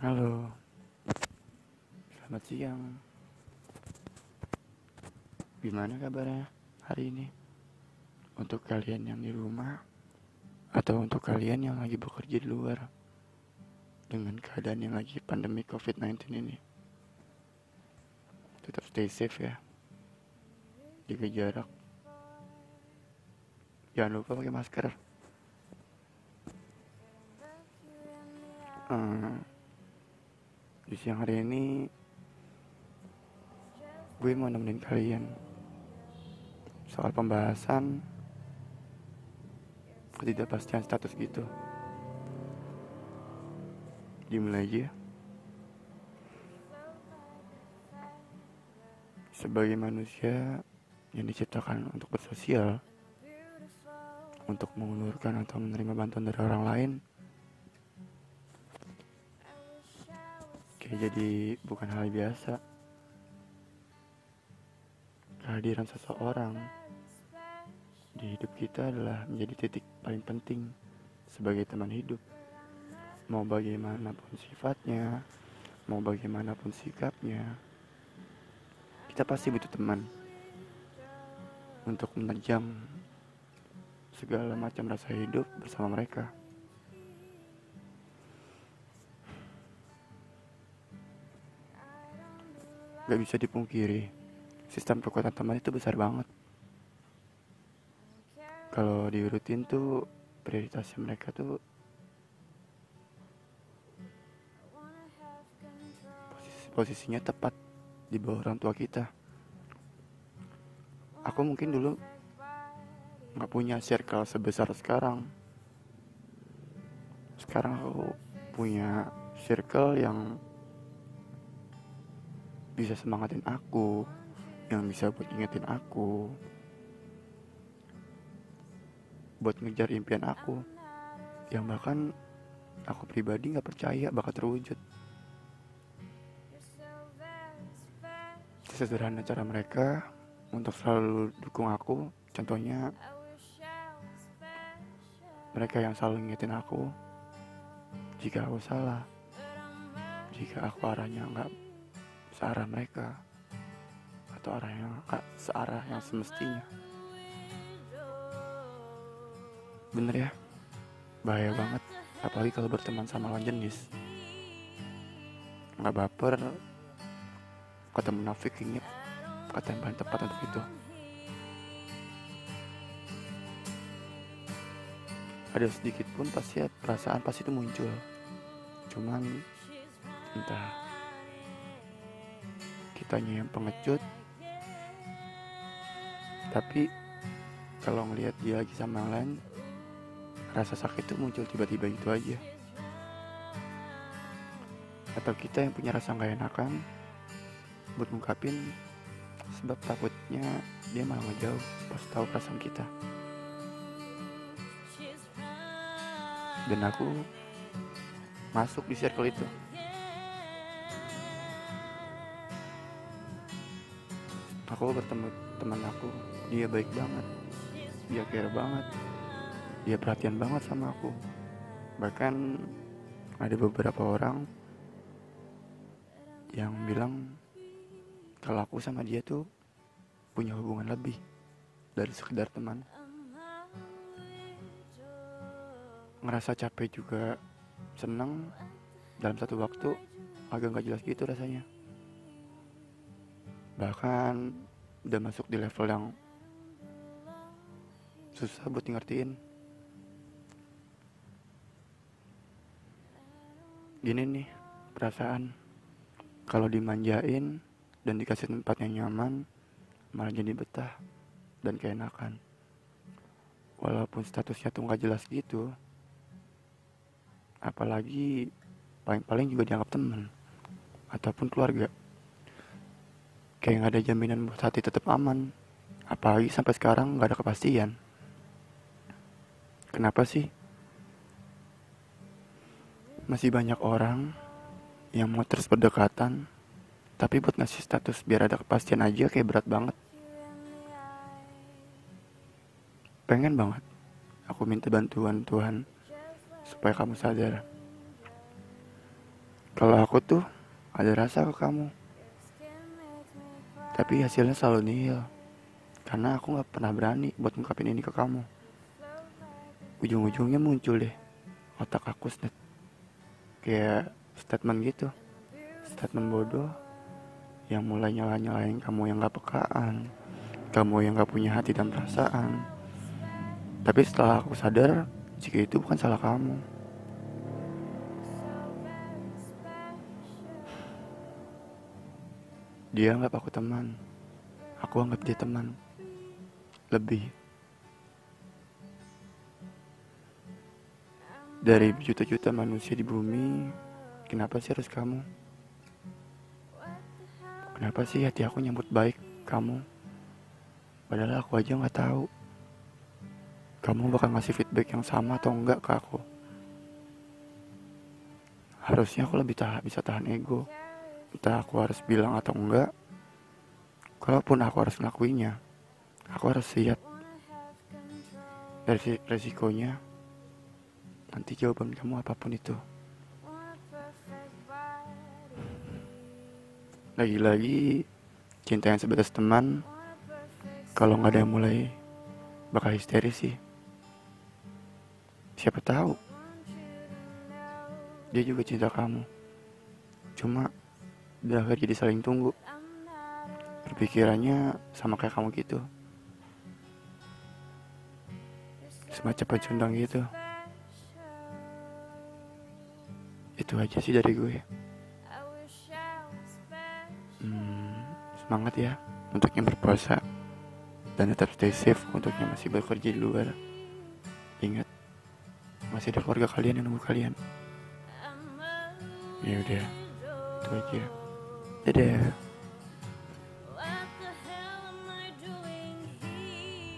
Halo, selamat siang. Gimana kabarnya hari ini? Untuk kalian yang di rumah, atau untuk kalian yang lagi bekerja di luar, dengan keadaan yang lagi pandemi COVID-19 ini, tetap stay safe ya. Jaga jarak. Jangan lupa pakai masker. Hmm, di siang hari ini gue mau nemenin kalian. Soal pembahasan ketidakpastian status gitu. Dimulai aja sebagai manusia yang diciptakan untuk bersosial untuk mengulurkan atau menerima bantuan dari orang lain kayak jadi bukan hal biasa. Kehadiran seseorang di hidup kita adalah menjadi titik paling penting sebagai teman hidup. Mau bagaimanapun sifatnya mau bagaimanapun sikapnya kita pasti butuh teman untuk menerjang segala macam rasa hidup bersama mereka Gak bisa dipungkiri, sistem kekuatan teman itu besar banget. Kalau diurutin tuh prioritasnya mereka tuh posisi, posisinya tepat di bawah orang tua kita. Aku mungkin dulu nggak punya circle sebesar sekarang. Sekarang aku punya circle yang bisa semangatin aku, yang bisa buat ingetin aku, buat ngejar impian aku, yang bahkan aku pribadi nggak percaya bakal terwujud. Sesederhana cara mereka untuk selalu dukung aku, contohnya mereka yang selalu ngingetin aku jika aku salah, jika aku arahnya nggak searah mereka atau arah yang gak searah yang semestinya. Bener ya? Bahaya banget. Apalagi kalau berteman sama lawan jenis. Nggak baper. Kata munafik inget kata yang paling tepat untuk itu. Ada sedikit pun pasti perasaan pasti itu muncul. Cuman entah kitanya yang pengecut. Tapi kalau ngelihat dia lagi sama yang lain rasa sakit itu muncul tiba-tiba gitu aja. Atau kita yang punya rasa nggak enakan buat ngungkapin sebab takutnya dia malah ngejauh pas tahu perasaan kita. Dan aku masuk di circle itu aku bertemu teman aku. Dia baik banget. Dia care banget. Dia perhatian banget sama aku. Bahkan ada beberapa orang yang bilang kalau aku sama dia tuh punya hubungan lebih dari sekedar teman. Ngerasa capek juga seneng. Dalam satu waktu agak nggak jelas gitu rasanya bahkan udah masuk di level yang susah buat ngertiin. Gini nih perasaan. Kalau dimanjain dan dikasih tempat yang nyaman malah jadi betah dan keenakan. Walaupun statusnya tuh nggak jelas gitu apalagi paling-paling juga dianggap teman ataupun keluarga kayak nggak ada jaminan buat hati tetap aman. Apalagi sampai sekarang nggak ada kepastian. Kenapa sih? Masih banyak orang yang mau terus berdekatan tapi buat ngasih status biar ada kepastian aja kayak berat banget. Pengen banget aku minta bantuan Tuhan supaya kamu sadar. Kalau aku tuh ada rasa ke kamu tapi hasilnya selalu nihil. Karena aku nggak pernah berani buat ngungkapin ini ke kamu. Ujung-ujungnya muncul deh otak aku snap kayak statement gitu. Statement bodoh yang mulai nyala-nyalain kamu yang gak pekaan kamu yang gak punya hati dan perasaan. Tapi setelah aku sadar jika itu bukan salah kamu dia anggap aku teman. Aku anggap dia teman. Lebih. Dari juta-juta manusia di bumi kenapa sih harus kamu? Kenapa sih hati aku nyambut baik kamu? Padahal aku aja nggak tahu. Kamu bakal ngasih feedback yang sama atau enggak ke aku? Harusnya aku lebih tahan bisa tahan ego entah aku harus bilang atau enggak kalaupun aku harus ngelakuinya aku harus siap dari resikonya nanti jawaban kamu apa pun itu. Lagi-lagi cinta yang sebatas teman kalau nggak ada yang mulai bakal histeris sih. Siapa tahu dia juga cinta kamu. Cuma berakhir jadi saling tunggu. Berpikirannya sama kayak kamu gitu. Semacam pecundang gitu. Itu aja sih dari gue. Hmm, semangat ya untuk yang berpuasa. Dan tetap stay safe untuk yang masih bekerja di luar. Ingat masih ada keluarga kalian yang nunggu kalian. Ya udah itu aja midair